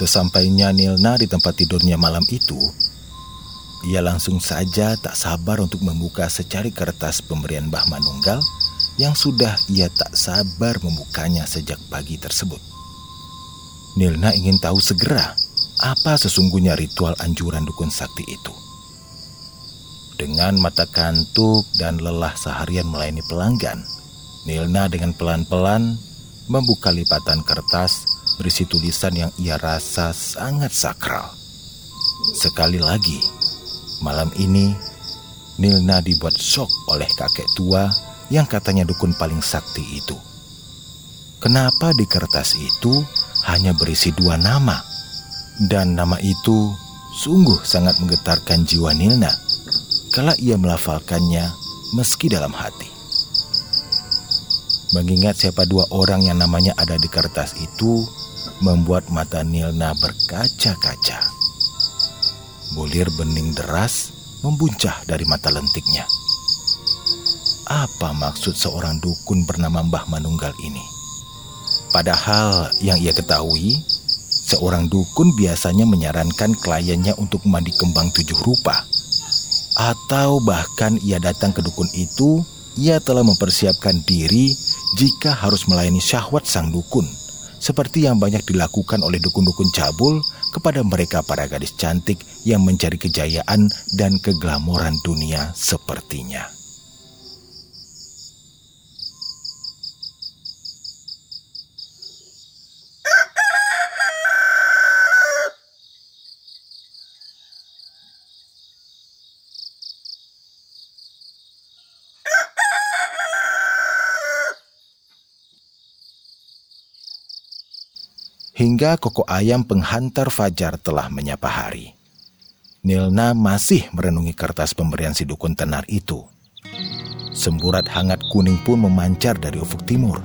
Sesampainya Nilna di tempat tidurnya malam itu, ia langsung saja tak sabar untuk membuka secari kertas pemberian Mbah Manunggal yang sudah ia tak sabar membukanya sejak pagi tersebut. Nilna ingin tahu segera apa sesungguhnya ritual anjuran dukun sakti itu. Dengan mata kantuk dan lelah seharian melayani pelanggan, Nilna dengan pelan-pelan membuka lipatan kertas berisi tulisan yang ia rasa sangat sakral. Sekali lagi, malam ini Nilna dibuat shock oleh kakek tua yang katanya dukun paling sakti itu. Kenapa di kertas itu hanya berisi dua nama? Dan nama itu sungguh sangat menggetarkan jiwa Nilna kala ia melafalkannya meski dalam hati. Mengingat siapa dua orang yang namanya ada di kertas itu, membuat mata Nilna berkaca-kaca. Bulir bening deras membuncah dari mata lentiknya. Apa maksud seorang dukun bernama Mbah Manunggal ini? Padahal yang ia ketahui, seorang dukun biasanya menyarankan kliennya untuk mandi kembang tujuh rupa. Atau bahkan ia datang ke dukun itu, ia telah mempersiapkan diri jika harus melayani syahwat sang dukun seperti yang banyak dilakukan oleh dukun-dukun cabul kepada mereka para gadis cantik yang mencari kejayaan dan keglamoran dunia sepertinya. Hingga koko ayam penghantar fajar telah menyapa hari. Nilna masih merenungi kertas pemberian si dukun tenar itu. Semburat hangat kuning pun memancar dari ufuk timur.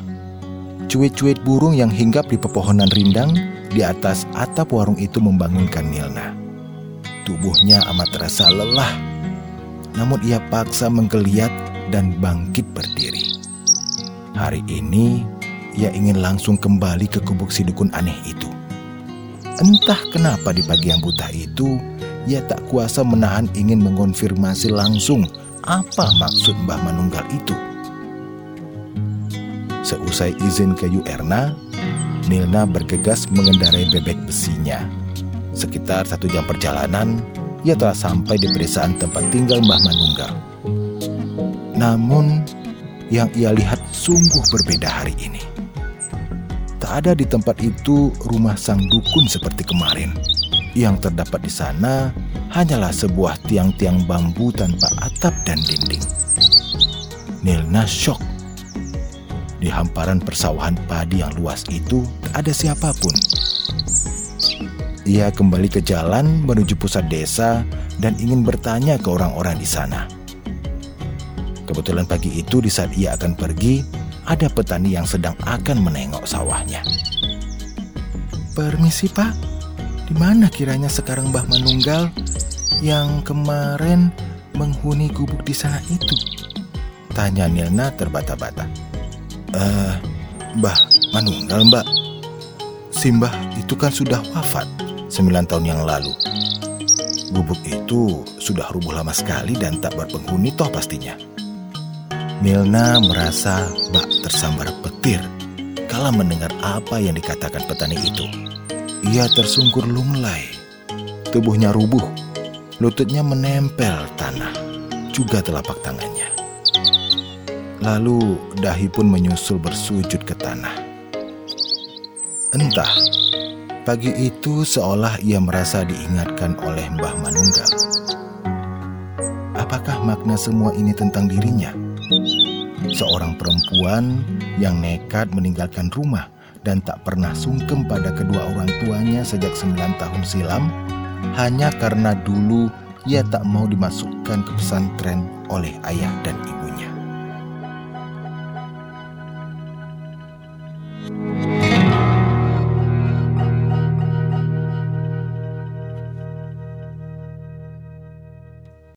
Cuit-cuit burung yang hinggap di pepohonan rindang di atas atap warung itu membangunkan Nilna. Tubuhnya amat terasa lelah, namun ia paksa menggeliat dan bangkit berdiri. Hari ini ia ingin langsung kembali ke kubuk si dukun aneh itu. Entah kenapa di pagi yang buta itu, ia tak kuasa menahan ingin mengonfirmasi langsung apa maksud Mbah Manunggal itu. Seusai izin ke Yuerna, Nilna bergegas mengendarai bebek besinya. Sekitar satu jam perjalanan, ia telah sampai di pedesaan tempat tinggal Mbah Manunggal. Namun, yang ia lihat sungguh berbeda hari ini. Tak ada di tempat itu rumah sang dukun seperti kemarin. Yang terdapat di sana hanyalah sebuah tiang-tiang bambu tanpa atap dan dinding. Nilna shock. Di hamparan persawahan padi yang luas itu tak ada siapa pun. Ia kembali ke jalan menuju pusat desa dan ingin bertanya ke orang-orang di sana. Kebetulan pagi itu di saat ia akan pergi, ada petani yang sedang akan menengok sawahnya. Permisi pak, di mana kiranya sekarang Mbah Manunggal yang kemarin menghuni gubuk di sana itu? Tanya Nilna terbata-bata. Eh, uh, Mbah Manunggal mbak, si Mbah itu kan sudah wafat sembilan tahun yang lalu. Gubuk itu sudah rubuh lama sekali dan tak berpenghuni toh pastinya. Milna merasa bak tersambar petir kala mendengar apa yang dikatakan petani itu. Ia tersungkur lunglai. Tubuhnya rubuh, lututnya menempel tanah, juga telapak tangannya. Lalu dahi pun menyusul bersujud ke tanah. Entah, pagi itu seolah ia merasa diingatkan oleh Mbah Manunggal. Apakah makna semua ini tentang dirinya? Seorang perempuan yang nekat meninggalkan rumah dan tak pernah sungkem pada kedua orang tuanya sejak sembilan tahun silam hanya karena dulu ia tak mau dimasukkan ke pesantren oleh ayah dan ibu.